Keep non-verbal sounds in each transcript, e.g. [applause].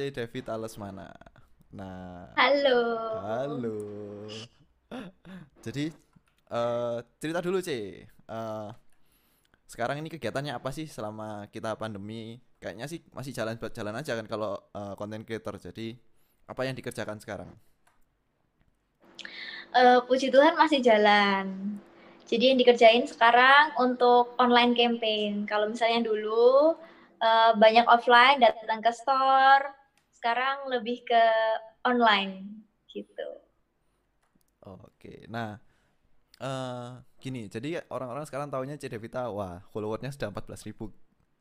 C David Alesmana. Nah, Halo. halo. Jadi eh cerita dulu C. Eh, sekarang ini kegiatannya apa sih selama kita pandemi? Kayaknya sih masih jalan jalan aja kan kalau eh, content creator. Jadi apa yang dikerjakan sekarang? Eh, puji Tuhan masih jalan. Jadi yang dikerjain sekarang untuk online campaign. Kalau misalnya dulu eh, banyak offline datang ke store, sekarang lebih ke online gitu. Oke, nah eh gini, jadi orang-orang sekarang taunya C Devita, wah followernya sudah 14 ribu,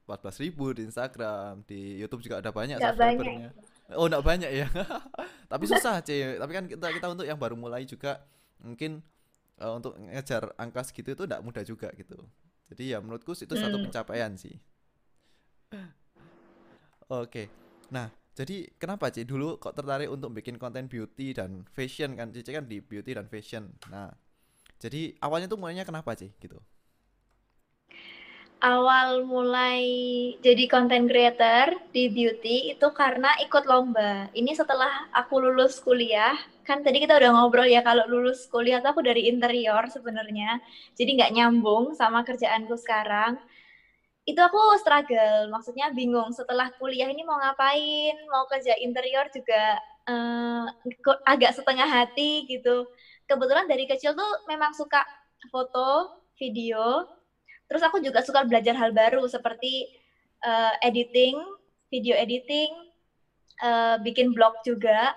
14 ribu di Instagram, di YouTube juga ada banyak banyak. subscribernya. Oh, enggak banyak ya. [laughs] Tapi susah, C. Tapi kan kita kita untuk yang baru mulai juga mungkin eh, untuk ngejar angka segitu itu enggak mudah juga gitu. Jadi ya menurutku itu satu Hmm. pencapaian sih. Oke. Nah, jadi kenapa Ci dulu kok tertarik untuk bikin konten beauty dan fashion kan? Cici kan di beauty dan fashion. Nah, jadi awalnya tuh mulainya kenapa Ci gitu? Awal mulai jadi content creator di beauty itu karena ikut lomba. Ini setelah aku lulus kuliah, kan tadi kita udah ngobrol ya kalau lulus kuliah tuh aku dari interior sebenarnya. Jadi nggak nyambung sama kerjaanku sekarang. Itu aku struggle, maksudnya bingung setelah kuliah ini mau ngapain, mau kerja interior juga kok agak setengah hati gitu. Kebetulan dari kecil tuh memang suka foto, video, Terus aku juga suka belajar hal baru seperti eh, editing, video editing, eh, bikin blog juga.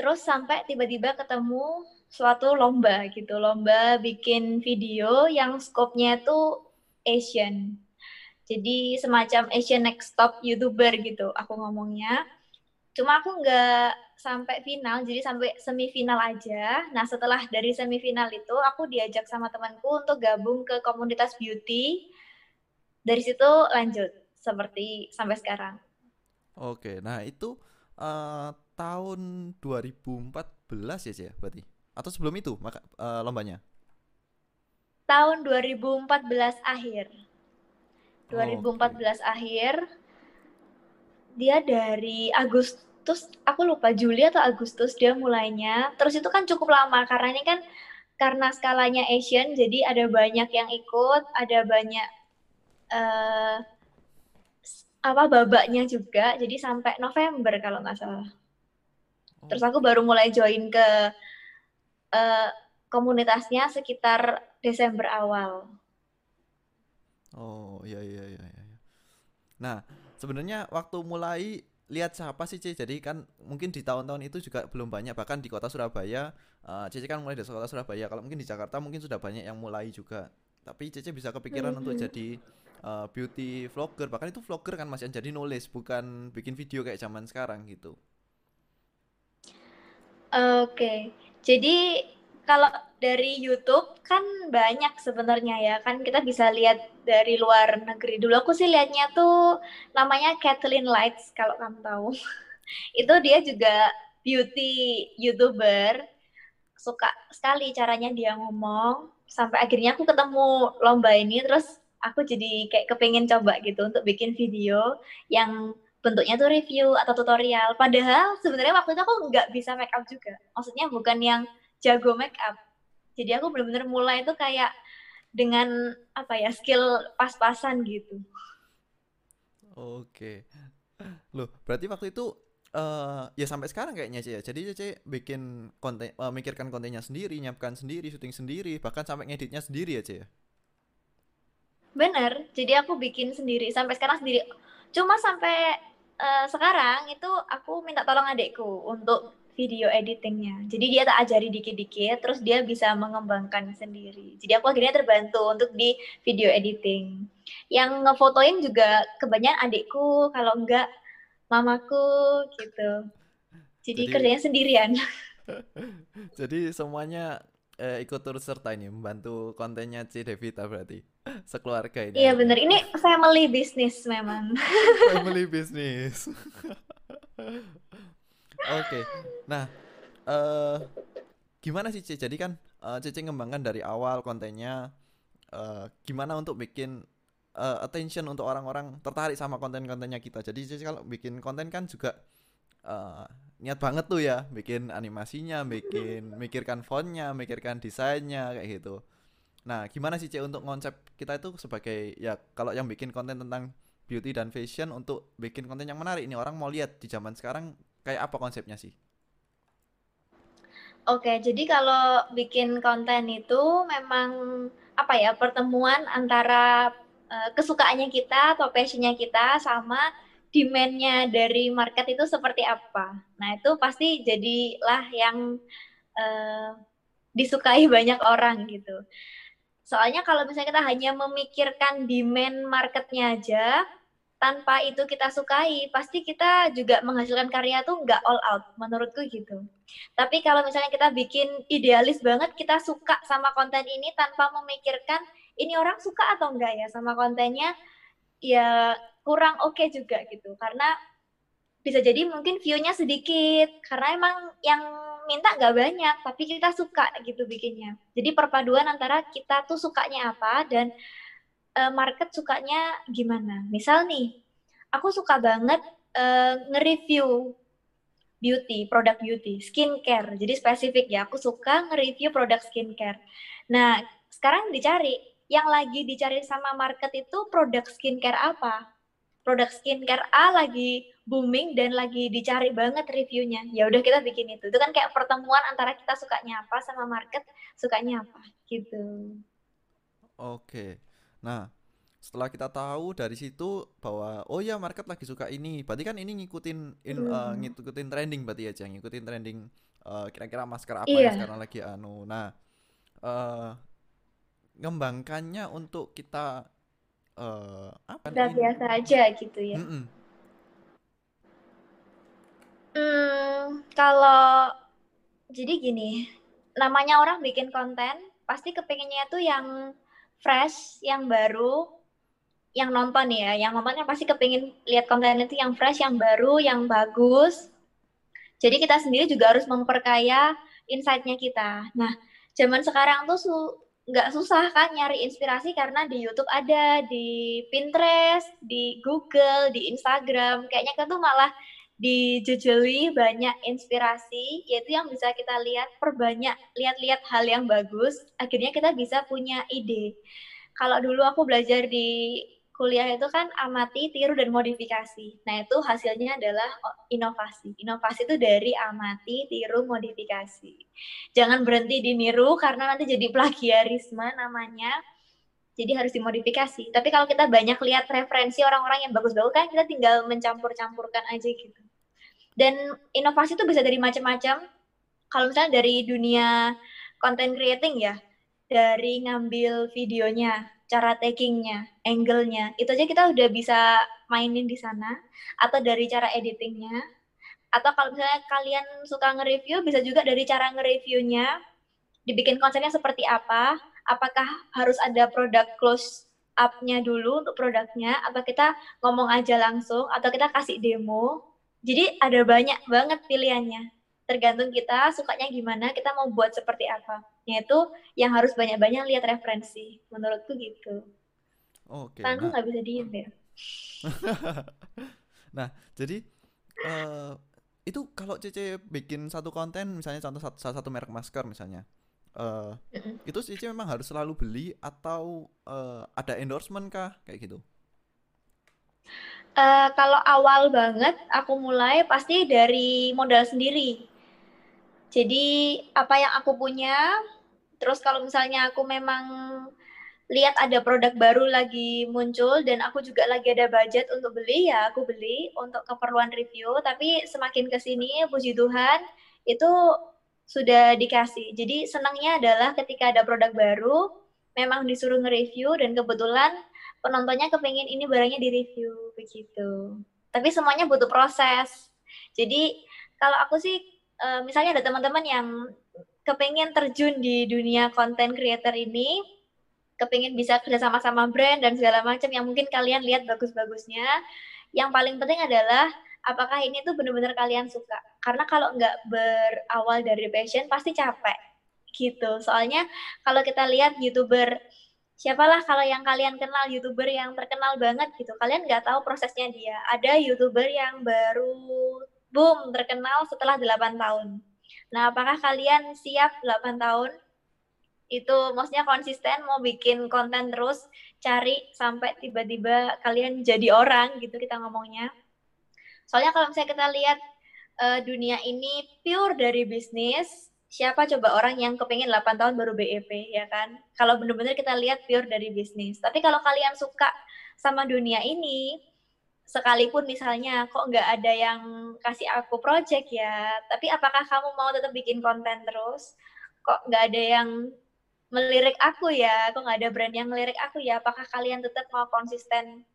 Terus sampai tiba-tiba ketemu suatu lomba gitu, lomba bikin video yang skopnya itu Asian. Jadi semacam Asian Next Top YouTuber gitu aku ngomongnya. Cuma aku nggak sampai final, jadi sampai semifinal aja. Nah, setelah dari semifinal itu, aku diajak sama temanku untuk gabung ke komunitas beauty. Dari situ lanjut, seperti sampai sekarang. Oke, nah itu eh, tahun 2014 ya Ci ya berarti? Atau sebelum itu maka eh, lombanya? Tahun 2014 akhir. 2014 Oke. akhir, dia dari Agustus, aku lupa Juli atau Agustus dia mulainya. Terus itu kan cukup lama, karena ini kan karena skalanya Asian, jadi ada banyak yang ikut, ada banyak s- apa babaknya juga, jadi sampai November kalau nggak salah. Terus aku baru mulai join ke eh, komunitasnya sekitar Desember awal. Oh, iya iya iya iya. iya. Nah, sebenarnya waktu mulai lihat siapa sih Ci? Jadi kan mungkin di tahun-tahun itu juga belum banyak bahkan di kota Surabaya eh, Cici kan mulai dari kota Surabaya. Kalau mungkin di Jakarta mungkin sudah banyak yang mulai juga. Tapi Cici bisa kepikiran untuk Mhm. jadi eh, beauty vlogger. Bahkan itu vlogger kan Mas yang jadi nulis bukan bikin video kayak zaman sekarang gitu. Oke, jadi kalau dari YouTube kan banyak sebenarnya ya, kan kita bisa lihat dari luar negeri. Dulu aku sih lihatnya tuh namanya Kathleen Lights kalau kamu tahu. [laughs] Itu dia juga beauty YouTuber, suka sekali caranya dia ngomong, sampai akhirnya aku ketemu lomba ini, terus aku jadi kayak kepengen coba gitu untuk bikin video yang bentuknya tuh review atau tutorial. Padahal sebenarnya waktu itu aku nggak bisa make up juga. Maksudnya bukan yang jago make up. Jadi aku benar-benar mulai itu kayak dengan apa ya skill pas-pasan gitu. Oke. Loh, berarti waktu itu eh ya sampai sekarang kayaknya Ci ya. Jadi Cici bikin konten eh, mikirkan kontennya sendiri, nyiapkan sendiri, syuting sendiri, bahkan sampai ngeditnya sendiri ya, ya. Bener. Jadi aku bikin sendiri sampai sekarang sendiri. Cuma sampai eh, sekarang itu aku minta tolong adekku untuk video editingnya. Jadi dia tak ajari dikit-dikit, terus dia bisa mengembangkan sendiri. Jadi aku akhirnya terbantu untuk di video editing. Yang ngefotoin juga kebanyakan adekku, kalau enggak mamaku gitu. Jadi Jadi kerjanya sendirian. [laughs] jadi semuanya eh, ikut turut serta ini membantu kontennya C Devita berarti. [laughs] Sekeluarga ini Iya bener, ini family business memang. [laughs] Family business. Oke. Nah, eh gimana sih C? Jadi kan eh, Cici ngembangkan dari awal kontennya eh, gimana untuk bikin uh, attention untuk orang-orang tertarik sama konten-kontennya kita. Jadi, jadi kalau bikin konten kan juga uh, niat banget tuh ya, bikin animasinya, bikin mikirkan fontnya, mikirkan desainnya kayak gitu. Nah, gimana sih Cek untuk konsep kita itu sebagai ya kalau yang bikin konten tentang beauty dan fashion untuk bikin konten yang menarik ini orang mau lihat di zaman sekarang kayak apa konsepnya sih? Oke, jadi kalau bikin konten itu memang apa ya pertemuan antara uh, kesukaannya kita atau passionnya kita sama demandnya dari market itu seperti apa. Nah itu pasti jadilah yang uh, disukai banyak orang gitu. Soalnya kalau misalnya kita hanya memikirkan demand marketnya aja, tanpa itu kita sukai, pasti kita juga menghasilkan karya tuh nggak all out, menurutku gitu. Tapi kalau misalnya kita bikin idealis banget, kita suka sama konten ini tanpa memikirkan ini orang suka atau enggak ya sama kontennya, ya kurang oke okay juga gitu. Karena bisa jadi mungkin view-nya sedikit, karena emang yang minta nggak banyak, tapi kita suka gitu bikinnya. Jadi perpaduan antara kita tuh sukanya apa dan uh, market sukanya gimana. Misal nih, aku suka banget uh, nge-review beauty, produk beauty, skincare. Jadi spesifik ya, aku suka nge-review produk skincare. Nah, sekarang dicari, yang lagi dicari sama market itu produk skincare apa? Produk skincare A lagi booming dan lagi dicari banget reviewnya ya udah kita bikin itu itu kan kayak pertemuan antara kita sukanya apa sama market sukanya apa gitu oke nah setelah kita tahu dari situ bahwa oh ya market lagi suka ini. Berarti kan ini ngikutin in, hmm. uh, ngikutin trending berarti aja ngikutin trending uh, kira-kira masker apa yeah. yang sekarang lagi anu. Nah uh, ngembangkannya untuk kita uh, apa Udah biasa aja gitu ya? Mm -mm Hmm, kalau jadi gini, namanya orang bikin konten, pasti kepinginnya tuh yang fresh, yang baru, yang nonton ya, yang nontonnya pasti kepingin lihat konten itu yang fresh, yang baru, yang bagus. Jadi kita sendiri juga harus memperkaya insight-nya kita. Nah, zaman sekarang tuh su nggak susah kan nyari inspirasi karena di YouTube ada, di Pinterest, di Google, di Instagram. Kayaknya kan tuh malah dijejeli banyak inspirasi yaitu yang bisa kita lihat perbanyak lihat-lihat hal yang bagus akhirnya kita bisa punya ide. Kalau dulu aku belajar di kuliah itu kan amati tiru dan modifikasi. Nah itu hasilnya adalah inovasi. Inovasi itu dari amati tiru modifikasi. Jangan berhenti di niru karena nanti jadi plagiarisme namanya. Jadi harus dimodifikasi. Tapi kalau kita banyak lihat referensi orang-orang yang bagus-bagus kan kita tinggal mencampur-campurkan aja gitu dan inovasi itu bisa dari macam-macam. Kalau misalnya dari dunia content creating ya, dari ngambil videonya, cara takingnya, angle-nya, itu aja kita udah bisa mainin di sana. Atau dari cara editingnya. Atau kalau misalnya kalian suka nge-review, bisa juga dari cara nge-reviewnya, dibikin konsepnya seperti apa, apakah harus ada produk close up-nya dulu untuk produknya, atau kita ngomong aja langsung, atau kita kasih demo, jadi ada banyak banget pilihannya. Tergantung kita sukanya gimana, kita mau buat seperti apa. Yaitu yang harus banyak-banyak lihat referensi. Menurutku gitu. Oke. Okay, nah, nggak bisa diem ya. [laughs] nah, jadi uh, itu kalau Cece bikin satu konten, misalnya contoh satu, salah satu merek masker misalnya, uh, itu Cece memang harus selalu beli atau uh, ada endorsement kah kayak gitu? Uh, kalau awal banget aku mulai pasti dari modal sendiri. Jadi apa yang aku punya, terus kalau misalnya aku memang lihat ada produk baru lagi muncul dan aku juga lagi ada budget untuk beli ya aku beli untuk keperluan review. Tapi semakin ke sini puji Tuhan itu sudah dikasih. Jadi senangnya adalah ketika ada produk baru, memang disuruh nge-review dan kebetulan penontonnya kepengen ini barangnya di review begitu. Tapi semuanya butuh proses. Jadi kalau aku sih uh, misalnya ada teman-teman yang kepengen terjun di dunia konten creator ini, kepengen bisa kerja sama-sama brand dan segala macam yang mungkin kalian lihat bagus-bagusnya. Yang paling penting adalah apakah ini tuh benar-benar kalian suka. Karena kalau nggak berawal dari passion pasti capek gitu. Soalnya kalau kita lihat youtuber siapalah kalau yang kalian kenal youtuber yang terkenal banget gitu. Kalian nggak tahu prosesnya dia. Ada youtuber yang baru boom terkenal setelah 8 tahun. Nah apakah kalian siap 8 tahun? Itu maksudnya konsisten mau bikin konten terus cari sampai tiba-tiba kalian jadi orang gitu kita ngomongnya. Soalnya kalau misalnya kita lihat uh, dunia ini pure dari bisnis siapa coba orang yang kepingin 8 tahun baru BEP ya kan? Kalau bener-bener kita lihat pure dari bisnis. Tapi kalau kalian suka sama dunia ini sekalipun misalnya kok nggak ada yang kasih aku project ya tapi apakah kamu mau tetap bikin konten terus? Kok nggak ada yang melirik aku ya, kok nggak ada brand yang melirik aku ya, apakah kalian tetap mau konsisten?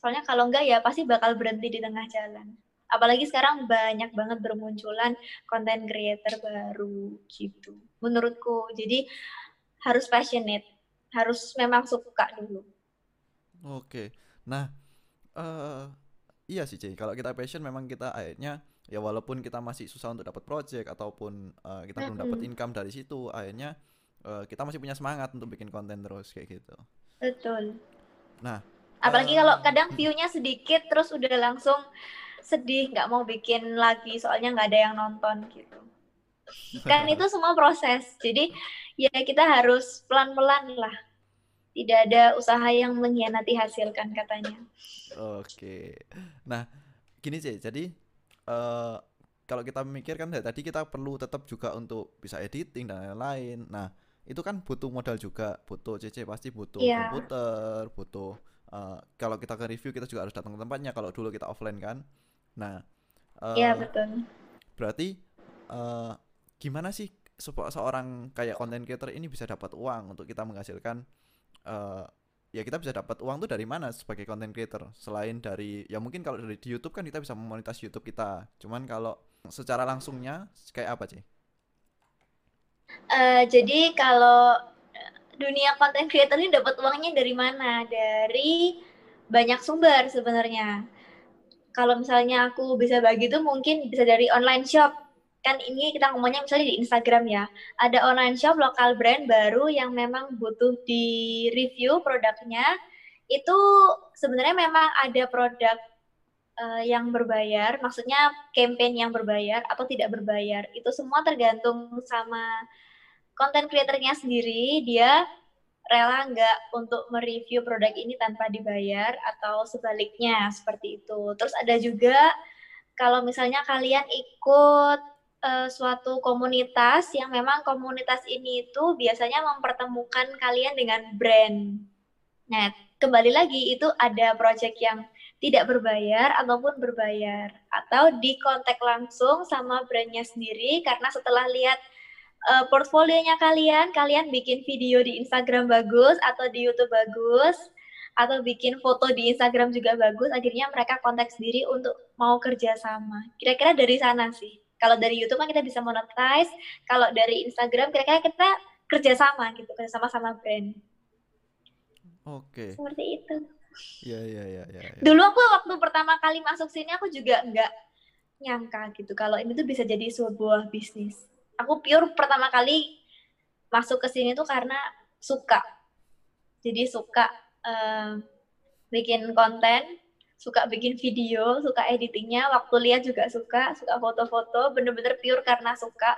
Soalnya kalau enggak ya pasti bakal berhenti di tengah jalan. Apalagi sekarang banyak banget bermunculan konten creator baru gitu. Menurutku, jadi harus passionate, harus memang suka dulu. Oke, nah uh, iya sih Cey, kalau kita passion memang kita akhirnya ya walaupun kita masih susah untuk dapat project ataupun uh, kita mm -hmm. belum dapat income dari situ, akhirnya uh, kita masih punya semangat untuk bikin konten terus kayak gitu. Betul. Nah, apalagi uh, kalau kadang view-nya sedikit terus udah langsung sedih nggak mau bikin lagi soalnya nggak ada yang nonton gitu. [laughs] Kan itu semua proses. Jadi ya kita harus pelan-pelan lah. Tidak ada usaha yang mengkhianati hasil kan katanya. Oke. Nah, gini sih. Jadi uh, kalau kita mikir kan tadi kita perlu tetap juga untuk bisa editing dan lain-lain. Nah, itu kan butuh modal juga butuh CC pasti butuh yeah. komputer butuh uh, kalau kita ke review kita juga harus datang ke tempatnya kalau dulu kita offline kan nah uh, yeah, betul berarti uh, gimana sih seorang kayak content creator ini bisa dapat uang untuk kita menghasilkan uh, ya kita bisa dapat uang tuh dari mana sebagai content creator selain dari ya mungkin kalau dari di YouTube kan kita bisa memonetize YouTube kita cuman kalau secara langsungnya kayak apa sih Uh, jadi kalau dunia konten creator ini dapat uangnya dari mana? Dari banyak sumber sebenarnya. Kalau misalnya aku bisa bagi itu mungkin bisa dari online shop. Kan ini kita ngomongnya misalnya di Instagram ya. Ada online shop lokal brand baru yang memang butuh di review produknya. Itu sebenarnya memang ada produk uh, yang berbayar, maksudnya campaign yang berbayar atau tidak berbayar. Itu semua tergantung sama konten kreatornya sendiri, dia rela nggak untuk mereview produk ini tanpa dibayar atau sebaliknya seperti itu. Terus ada juga kalau misalnya kalian ikut uh, suatu komunitas yang memang komunitas ini itu biasanya mempertemukan kalian dengan brand. Nah, kembali lagi itu ada project yang tidak berbayar ataupun berbayar atau di kontak langsung sama brandnya sendiri karena setelah lihat uh, portfolionya kalian, kalian bikin video di Instagram bagus atau di YouTube bagus atau bikin foto di Instagram juga bagus, akhirnya mereka kontak sendiri untuk mau kerja sama. Kira-kira dari sana sih. Kalau dari YouTube kan kita bisa monetize, kalau dari Instagram kira-kira kita kerja sama gitu, kerja sama sama brand. Oke. Seperti itu. Iya iya iya iya. Ya. Dulu aku waktu pertama kali masuk sini aku juga nggak nyangka gitu kalau ini tuh bisa jadi sebuah bisnis. Aku pure pertama kali masuk ke sini tuh karena suka. Jadi suka uh, bikin konten, suka bikin video, suka editingnya. Waktu lihat juga suka, suka foto-foto, bener-bener pure karena suka.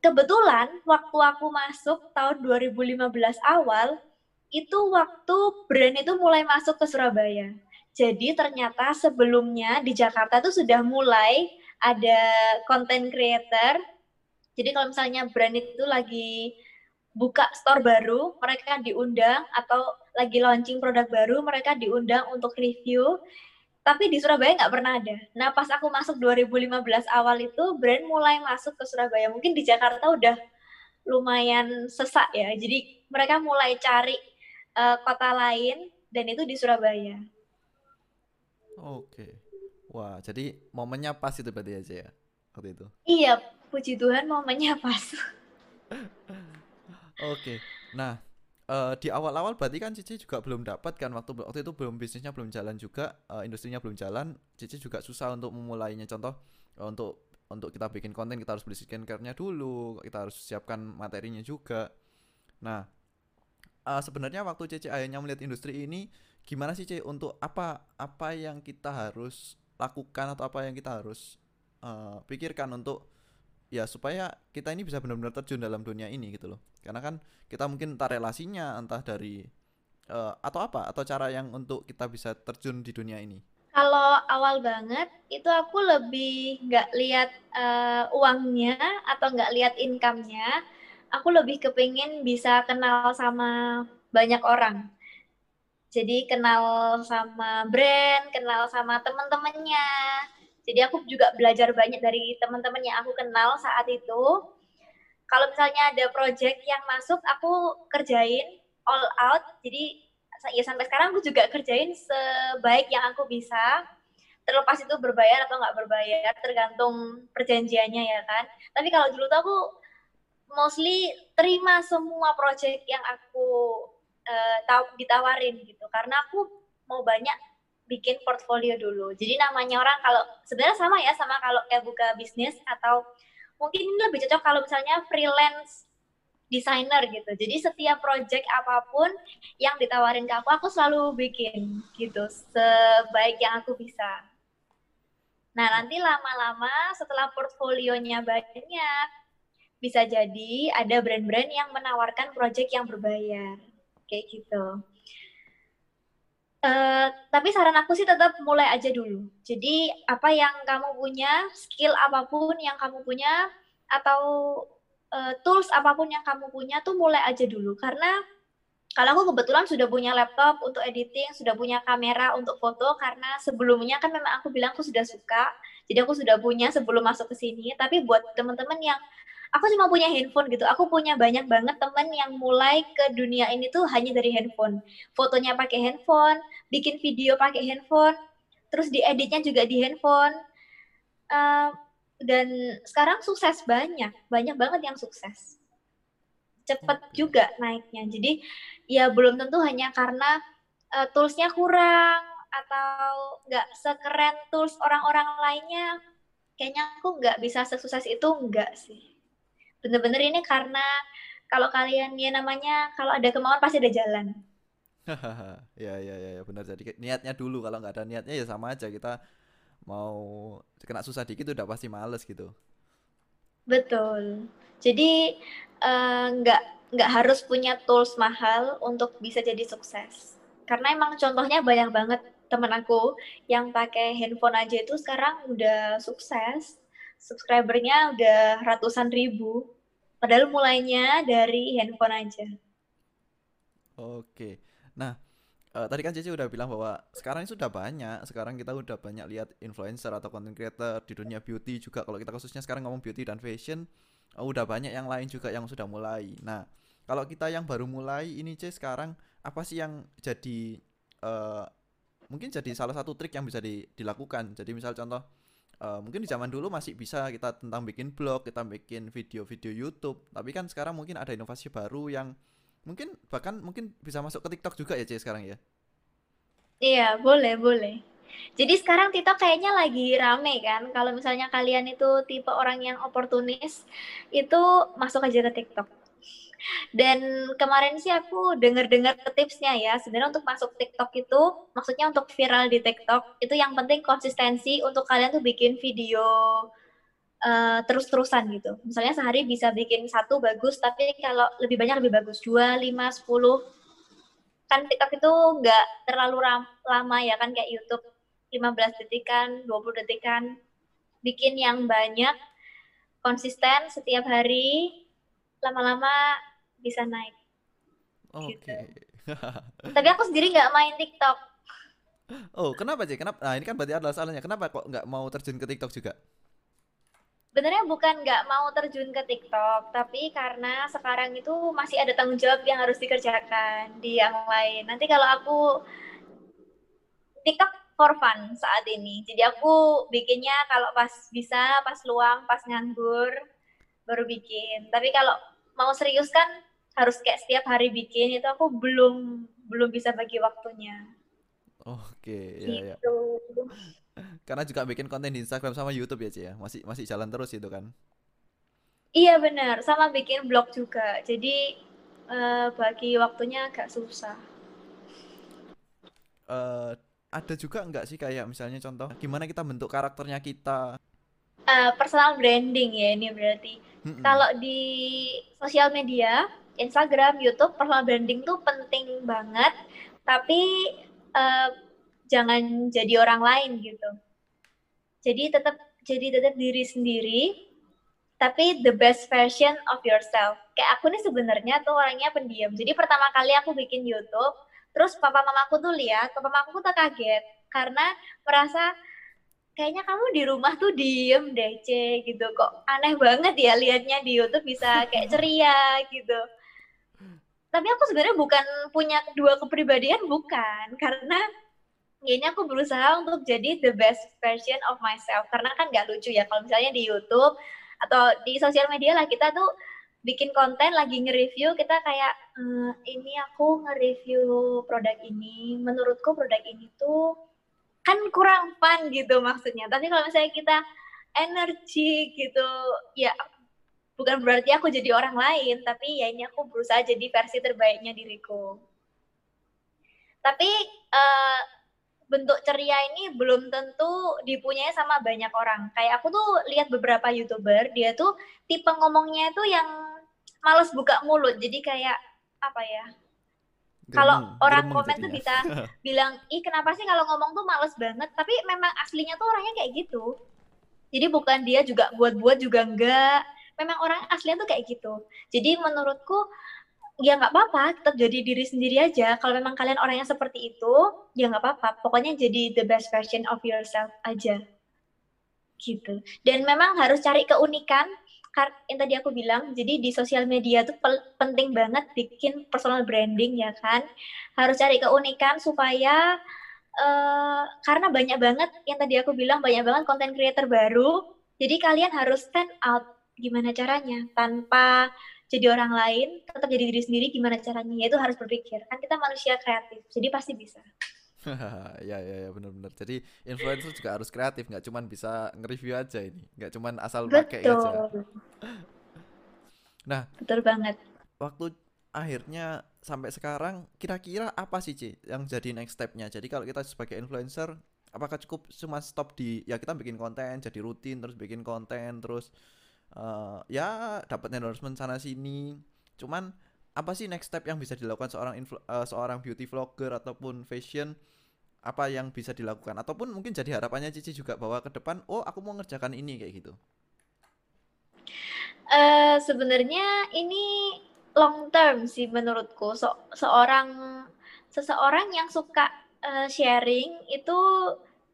Kebetulan waktu aku masuk tahun 2015 awal, itu waktu brand itu mulai masuk ke Surabaya. Jadi ternyata sebelumnya di Jakarta itu sudah mulai ada content creator. Jadi kalau misalnya brand itu lagi buka store baru, mereka diundang atau lagi launching produk baru, mereka diundang untuk review. Tapi di Surabaya nggak pernah ada. Nah pas aku masuk 2015 awal itu brand mulai masuk ke Surabaya. Mungkin di Jakarta udah lumayan sesak ya. Jadi mereka mulai cari uh, kota lain dan itu di Surabaya. Oke. Wah, jadi momennya pas itu berarti aja ya waktu itu. Iya, puji Tuhan momennya pas. [laughs] Oke. Nah, uh, di awal-awal berarti kan Cici juga belum dapat kan waktu waktu itu belum bisnisnya belum jalan juga, uh, industrinya belum jalan, Cici juga susah untuk memulainya. Contoh uh, untuk untuk kita bikin konten kita harus beli skincare-nya dulu, kita harus siapkan materinya juga. Nah, uh, sebenarnya waktu Cece akhirnya melihat industri ini gimana sih Cece untuk apa apa yang kita harus lakukan atau apa yang kita harus uh, pikirkan untuk ya supaya kita ini bisa benar-benar terjun dalam dunia ini gitu loh karena kan kita mungkin entah relasinya entah dari uh, atau apa atau cara yang untuk kita bisa terjun di dunia ini kalau awal banget itu aku lebih nggak lihat uh, uangnya atau nggak lihat income-nya. Aku lebih kepingin bisa kenal sama banyak orang. Jadi kenal sama brand, kenal sama teman-temannya. Jadi aku juga belajar banyak dari teman-teman yang aku kenal saat itu. Kalau misalnya ada project yang masuk, aku kerjain all out. Jadi ya sampai sekarang aku juga kerjain sebaik yang aku bisa terlepas itu berbayar atau nggak berbayar tergantung perjanjiannya ya kan tapi kalau dulu tuh aku mostly terima semua project yang aku uh, tahu ditawarin gitu karena aku mau banyak bikin portfolio dulu jadi namanya orang kalau sebenarnya sama ya sama kalau kayak buka bisnis atau mungkin ini lebih cocok kalau misalnya freelance desainer gitu. Jadi setiap project apa pun yang ditawarin ke aku, aku selalu bikin gitu sebaik yang aku bisa. Nah, nanti lama-lama setelah portfolionya banyak, bisa jadi ada brand-brand yang menawarkan project yang berbayar. Kayak gitu. Uh, tapi saran aku sih tetap mulai aja dulu. Jadi apa yang kamu punya, skill apa pun yang kamu punya, atau uh, tools apa pun yang kamu punya tuh mulai aja dulu karena kalau aku kebetulan sudah punya laptop untuk editing, sudah punya kamera untuk foto karena sebelumnya kan memang aku bilang aku sudah suka, jadi aku sudah punya sebelum masuk ke sini. Tapi buat teman-teman yang aku cuma punya handphone gitu, aku punya banyak banget teman yang mulai ke dunia ini tuh hanya dari handphone. Fotonya pakai handphone, bikin video pakai handphone, terus dieditnya juga di handphone. Uh, dan sekarang sukses banyak banyak banget yang sukses. Cepet juga naiknya. Jadi ya belum tentu hanya karena uh, toolsnya kurang atau nggak sekeren tools orang-orang lainnya. Kayaknya aku nggak bisa sesukses itu enggak sih bener-bener ini karena kalau kalian ya namanya kalau ada kemauan pasti ada jalan [laughs] ya ya ya benar jadi niatnya dulu kalau nggak ada niatnya ya sama aja kita mau kena susah dikit udah pasti males gitu. Betul. Jadi eh, nggak uh, nggak harus punya tools mahal untuk bisa jadi sukses. Karena emang contohnya banyak banget temen aku yang pakai handphone aja itu sekarang udah sukses. Subscribernya udah ratusan ribu. Padahal mulainya dari handphone aja. Oke. Nah, uh, tadi kan Cici udah bilang bahwa sekarang ini sudah banyak sekarang kita udah banyak lihat influencer atau content creator di dunia beauty juga kalau kita khususnya sekarang ngomong beauty dan fashion uh, udah banyak yang lain juga yang sudah mulai nah kalau kita yang baru mulai ini C sekarang apa sih yang jadi uh, mungkin jadi salah satu trik yang bisa di, dilakukan jadi misal contoh uh, mungkin di zaman dulu masih bisa kita tentang bikin blog kita bikin video-video YouTube tapi kan sekarang mungkin ada inovasi baru yang Mungkin bahkan mungkin bisa masuk ke TikTok juga ya, C sekarang ya? Iya, boleh, boleh. Jadi sekarang TikTok kayaknya lagi rame kan. Kalau misalnya kalian itu tipe orang yang oportunis, itu masuk aja ke TikTok. Dan kemarin sih aku denger-dengar tipsnya ya. Sebenarnya untuk masuk TikTok itu, maksudnya untuk viral di TikTok, itu yang penting konsistensi untuk kalian tuh bikin video uh, terus-terusan gitu. Misalnya sehari bisa bikin satu bagus, tapi kalau lebih banyak lebih bagus dua, lima, sepuluh. Kan TikTok itu nggak terlalu lama ya kan kayak YouTube 15 detikan, 20 detikan. Bikin yang banyak, konsisten setiap hari, lama-lama bisa naik. Oke. Okay. Gitu. Tapi aku sendiri nggak main TikTok. Oh, kenapa sih? Kenapa? Nah, ini kan berarti adalah salahnya. Kenapa kok nggak mau terjun ke TikTok juga? sebenarnya bukan nggak mau terjun ke TikTok, tapi karena sekarang itu masih ada tanggung jawab yang harus dikerjakan di yang lain. Nanti kalau aku TikTok for fun saat ini. Jadi aku bikinnya kalau pas bisa, pas luang, pas nganggur, baru bikin. Tapi kalau mau serius kan harus kayak setiap hari bikin itu aku belum belum bisa bagi waktunya. Oke, ya, ya. gitu. ya. [laughs] Karena juga bikin konten di Instagram sama YouTube ya, Ci ya. Masih masih jalan terus itu kan. Iya benar, sama bikin blog juga. Jadi uh, bagi waktunya agak susah. Uh, ada juga nggak sih kayak misalnya contoh gimana kita bentuk karakternya kita? Uh, personal branding ya ini berarti. Mm -mm. Kalau di sosial media, Instagram, YouTube, personal branding tuh penting banget. Tapi uh, jangan jadi orang lain gitu. Jadi tetap jadi tetap diri sendiri tapi the best version of yourself. Kayak aku nih sebenarnya tuh orangnya pendiam. Jadi pertama kali aku bikin YouTube, terus papa mamaku tuh lihat, papa mamaku tuh kaget karena merasa kayaknya kamu di rumah tuh diem deh, C, gitu. Kok aneh banget ya liatnya di YouTube bisa kayak ceria gitu. Tapi aku sebenarnya bukan punya dua kepribadian, bukan. Karena ini aku berusaha untuk jadi the best version of myself. Karena kan nggak lucu ya kalau misalnya di YouTube atau di sosial media lah kita tuh bikin konten lagi nge-review kita kayak ehm, ini aku nge-review produk ini menurutku produk ini tuh kan kurang fun gitu maksudnya tapi kalau misalnya kita energi gitu ya bukan berarti aku jadi orang lain tapi ya ini aku berusaha jadi versi terbaiknya diriku tapi uh, bentuk ceria ini belum tentu dipunyai sama banyak orang. Kayak aku tuh lihat beberapa youtuber, dia tuh tipe ngomongnya itu yang males buka mulut. Jadi kayak apa ya? Kalau orang komen jadinya. tuh bisa [laughs] bilang, ih kenapa sih kalau ngomong tuh males banget. Tapi memang aslinya tuh orangnya kayak gitu. Jadi bukan dia juga buat-buat juga enggak. Memang orang aslinya tuh kayak gitu. Jadi menurutku ya nggak apa-apa tetap jadi diri sendiri aja. Kalau memang kalian orangnya seperti itu ya nggak apa-apa. Pokoknya jadi the best version of yourself aja. Gitu. Dan memang harus cari keunikan yang tadi aku bilang. Jadi di sosial media tuh penting banget bikin personal branding ya kan? Harus cari keunikan supaya uh, karena banyak banget yang tadi aku bilang banyak banget konten creator baru. Jadi kalian harus stand out gimana caranya tanpa jadi orang lain, tetap jadi diri sendiri gimana caranya? Ya itu harus berpikir. Kan kita manusia kreatif, jadi pasti bisa. [laughs] ya ya ya benar-benar. Jadi influencer juga harus kreatif, nggak cuma bisa nge-review aja ini, nggak cuma asal pakai aja. [laughs] Nah, betul banget. Waktu akhirnya sampai sekarang kira-kira apa sih Ci yang jadi next stepnya? Jadi kalau kita sebagai influencer apakah cukup cuma stop di ya kita bikin konten jadi rutin terus bikin konten terus uh, ya dapat endorsement sana sini. Cuman apa sih next step yang bisa dilakukan seorang uh, seorang beauty vlogger ataupun fashion? Apa yang bisa dilakukan? Ataupun mungkin jadi harapannya Cici juga bahwa ke depan oh aku mau ngerjakan ini kayak gitu. Uh, sebenarnya ini long term sih menurutku. So seorang seseorang yang suka uh, sharing itu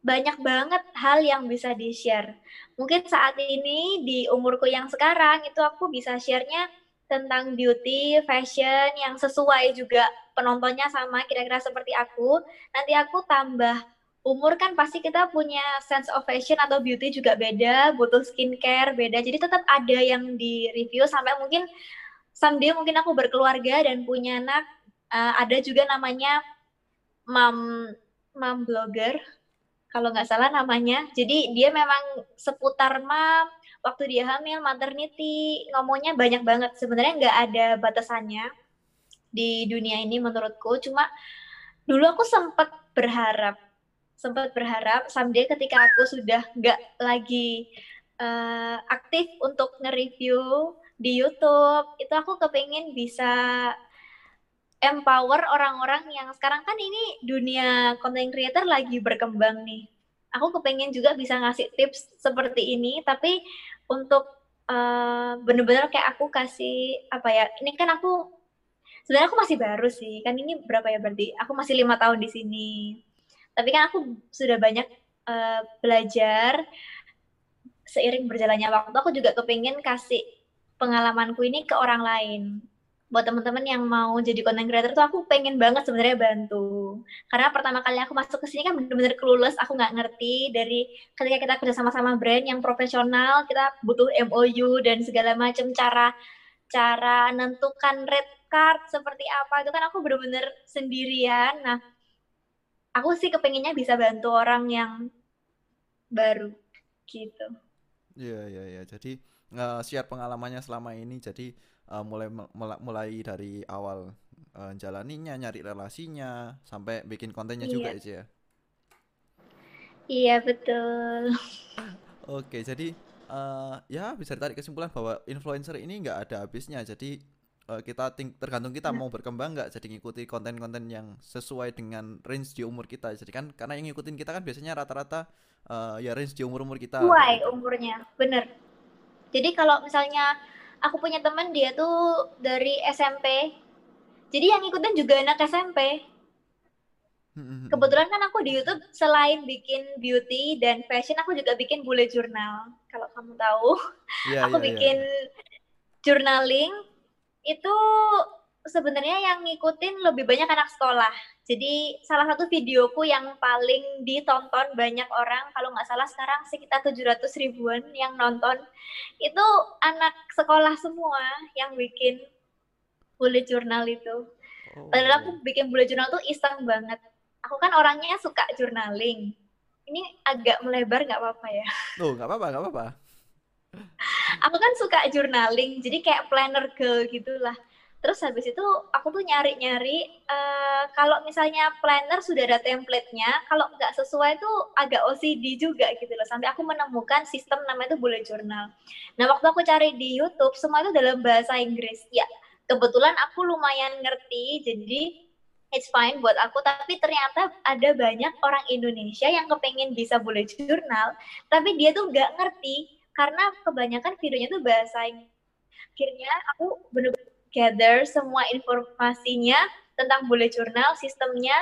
banyak banget hal yang bisa di-share. Mungkin saat ini di umurku yang sekarang itu aku bisa share-nya tentang beauty, fashion yang sesuai juga penontonnya sama kira-kira seperti aku. Nanti aku tambah umur kan pasti kita punya sense of fashion atau beauty juga beda, butuh skincare beda. Jadi tetap ada yang di review sampai mungkin someday mungkin aku berkeluarga dan punya anak. Uh, ada juga namanya mom mom blogger kalau nggak salah namanya. Jadi dia memang seputar mam, waktu dia hamil, maternity, ngomongnya banyak banget. Sebenarnya nggak ada batasannya di dunia ini menurutku. Cuma dulu aku sempat berharap, sempat berharap someday ketika aku sudah nggak lagi uh, aktif untuk nge-review di YouTube, itu aku kepingin bisa empower orang-orang yang sekarang kan ini dunia content creator lagi berkembang nih. Aku kepengen juga bisa ngasih tips seperti ini, tapi untuk uh, bener-bener kayak aku kasih apa ya? Ini kan aku sebenarnya aku masih baru sih, kan ini berapa ya berarti? Aku masih lima tahun di sini. Tapi kan aku sudah banyak uh, belajar seiring berjalannya waktu. Aku juga kepengen kasih pengalamanku ini ke orang lain buat teman-teman yang mau jadi content creator tuh aku pengen banget sebenarnya bantu. Karena pertama kali aku masuk ke sini kan bener-bener clueless aku nggak ngerti dari ketika kita kerja sama-sama brand yang profesional kita butuh MOU dan segala macam cara cara menentukan red card seperti apa itu kan aku bener-bener sendirian. Nah aku sih kepengennya bisa bantu orang yang baru gitu. Iya iya iya. Jadi uh, share pengalamannya selama ini. Jadi uh, mulai mulai dari awal uh, jalaninya, nyari relasinya, sampai bikin kontennya iya. juga ya. Iya betul. [laughs] Oke, jadi uh, ya bisa ditarik kesimpulan bahwa influencer ini nggak ada habisnya. Jadi uh, kita tergantung kita nah. mau berkembang nggak. Jadi ngikuti konten-konten yang sesuai dengan range di umur kita. Jadi kan karena yang ngikutin kita kan biasanya rata-rata uh, ya range di umur-umur kita. Sesuai umurnya, bener. Jadi kalau misalnya aku punya teman dia tuh dari SMP jadi yang ikutin juga anak SMP. Kebetulan kan aku di YouTube selain bikin beauty dan fashion, aku juga bikin bule jurnal. Kalau kamu tahu, [laughs] yeah, aku yeah, iya. bikin yeah. journaling itu sebenarnya yang ngikutin lebih banyak anak sekolah. Jadi salah satu videoku yang paling ditonton banyak orang, kalau nggak salah sekarang sekitar 700 ribuan yang nonton, itu anak sekolah semua yang bikin bullet journal itu. Oh. Padahal aku bikin bullet journal tuh iseng banget. Aku kan orangnya suka journaling. Ini agak melebar nggak apa-apa ya? [laughs] Tuh nggak apa-apa, nggak apa-apa. aku kan suka journaling, jadi kayak planner girl gitulah. Terus habis itu aku tuh nyari-nyari uh, kalau misalnya planner sudah ada template-nya, kalau nggak sesuai tuh agak OCD juga gitu loh. Sampai aku menemukan sistem namanya itu bullet journal. Nah waktu aku cari di YouTube semua itu dalam bahasa Inggris. Ya kebetulan aku lumayan ngerti jadi it's fine buat aku tapi ternyata ada banyak orang Indonesia yang kepengen bisa bullet journal tapi dia tuh nggak ngerti karena kebanyakan videonya tuh bahasa Inggris akhirnya aku bener-bener gather semua informasinya tentang bullet journal sistemnya.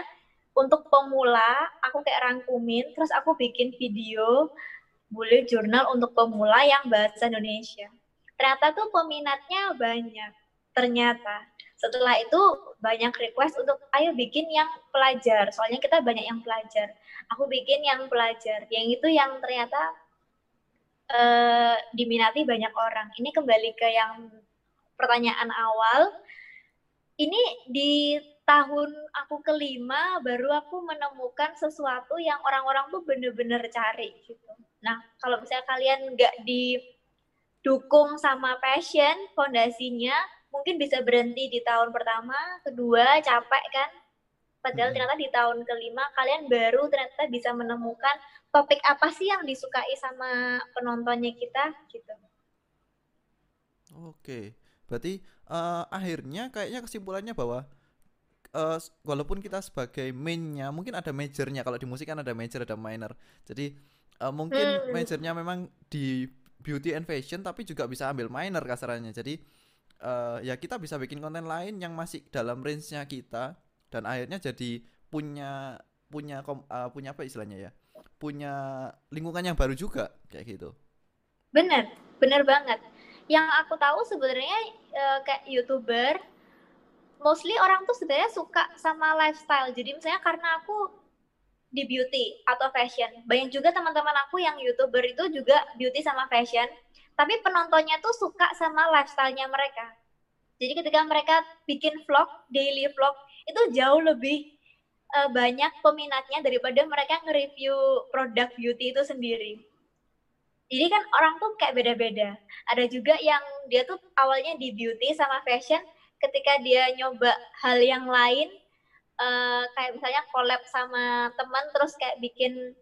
Untuk pemula aku kayak rangkumin terus aku bikin video bullet journal untuk pemula yang bahasa Indonesia. Ternyata tuh peminatnya banyak. Ternyata setelah itu banyak request untuk ayo bikin yang pelajar. Soalnya kita banyak yang pelajar. Aku bikin yang pelajar. Yang itu yang ternyata uh, diminati banyak orang. Ini kembali ke yang pertanyaan awal ini di tahun aku kelima baru aku menemukan sesuatu yang orang-orang tuh bener-bener cari gitu. Nah kalau misalnya kalian nggak didukung sama passion fondasinya, mungkin bisa berhenti di tahun pertama, kedua capek kan. Padahal hmm. ternyata di tahun kelima kalian baru ternyata bisa menemukan topik apa sih yang disukai sama penontonnya kita gitu. Oke, berarti uh, akhirnya kayaknya kesimpulannya bahwa uh, walaupun kita sebagai mainnya mungkin ada majornya kalau di musik kan ada major ada minor. Jadi uh, mungkin hmm. majornya memang di beauty and fashion tapi juga bisa ambil minor kasarannya. Jadi uh, ya kita bisa bikin konten lain yang masih dalam range-nya kita dan akhirnya jadi punya punya kom, uh, punya apa istilahnya ya punya lingkungan yang baru juga kayak gitu bener bener banget yang aku tahu sebenarnya uh, kayak youtuber mostly orang tuh sebenarnya suka sama lifestyle jadi misalnya karena aku di beauty atau fashion banyak juga teman-teman aku yang youtuber itu juga beauty sama fashion tapi penontonnya tuh suka sama lifestyle-nya mereka. Jadi ketika mereka bikin vlog, daily vlog, itu jauh lebih uh, banyak peminatnya daripada mereka nge-review produk beauty itu sendiri. Jadi kan orang tuh kayak beda-beda. Ada juga yang dia tuh awalnya di beauty sama fashion, ketika dia nyoba hal yang lain, uh, kayak misalnya collab sama teman, terus kayak bikin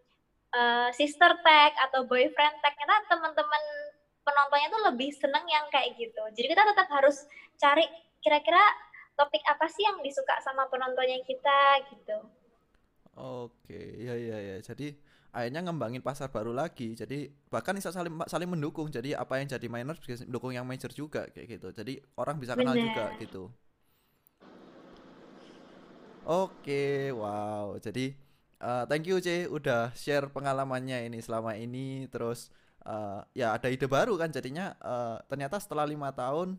uh, sister tag atau boyfriend tag, ternyata teman-teman penontonnya tuh lebih seneng yang kayak gitu. Jadi kita tetap harus cari kira-kira topik apa sih yang disuka sama penontonnya kita gitu. Oke, ya ya ya. Jadi akhirnya ngembangin pasar baru lagi. Jadi bahkan bisa saling saling mendukung. Jadi apa yang jadi minor bisa mendukung yang major juga kayak gitu. Jadi orang bisa kenal Bener. juga gitu. Oke, wow. Jadi uh, thank you C udah share pengalamannya ini selama ini terus uh, ya ada ide baru kan jadinya uh, ternyata setelah lima tahun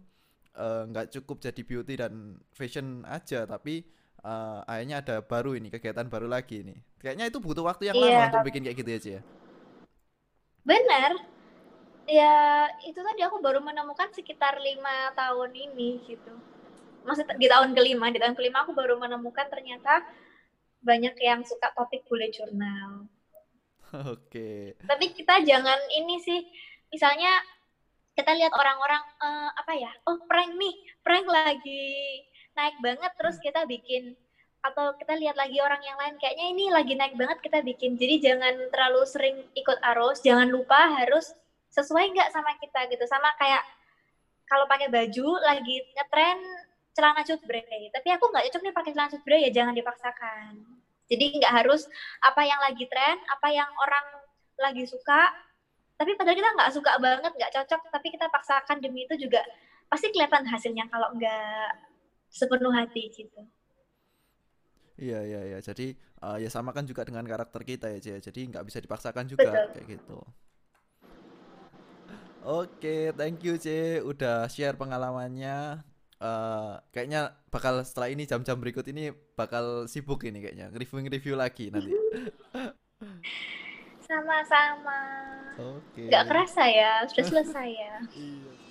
nggak uh, cukup jadi beauty dan fashion aja tapi uh, akhirnya ada baru ini kegiatan baru lagi ini. Kayaknya itu butuh waktu yang yeah. lama untuk bikin kayak gitu aja ya? Benar ya itu tadi aku baru menemukan sekitar lima tahun ini gitu. Maksud di tahun kelima di tahun kelima aku baru menemukan ternyata banyak yang suka topik bullet journal [laughs] Oke. Tapi kita jangan ini sih, misalnya kita lihat orang-orang uh, apa ya? Oh prank nih prank lagi naik banget terus kita bikin atau kita lihat lagi orang yang lain kayaknya ini lagi naik banget kita bikin. Jadi jangan terlalu sering ikut arus jangan lupa harus sesuai nggak sama kita gitu. Sama kayak kalau pakai baju lagi ngetren celana cutbray. Tapi aku nggak cocok nih pakai celana cutbray ya jangan dipaksakan. Jadi nggak harus apa yang lagi tren apa yang orang lagi suka. Tapi padahal kita nggak suka banget nggak cocok tapi kita paksakan demi itu juga pasti kelihatan hasilnya. Kalau nggak sepenuh hati gitu iya iya iya jadi uh, ya sama kan juga dengan karakter kita ya Cia. jadi nggak bisa dipaksakan juga Betul. kayak gitu Oke, thank you C udah share pengalamannya. Uh, kayaknya bakal setelah ini jam-jam berikut ini bakal sibuk ini kayaknya review-review lagi nanti. Sama-sama. Oke. Okay. Gak kerasa ya, sudah selesai ya. iya.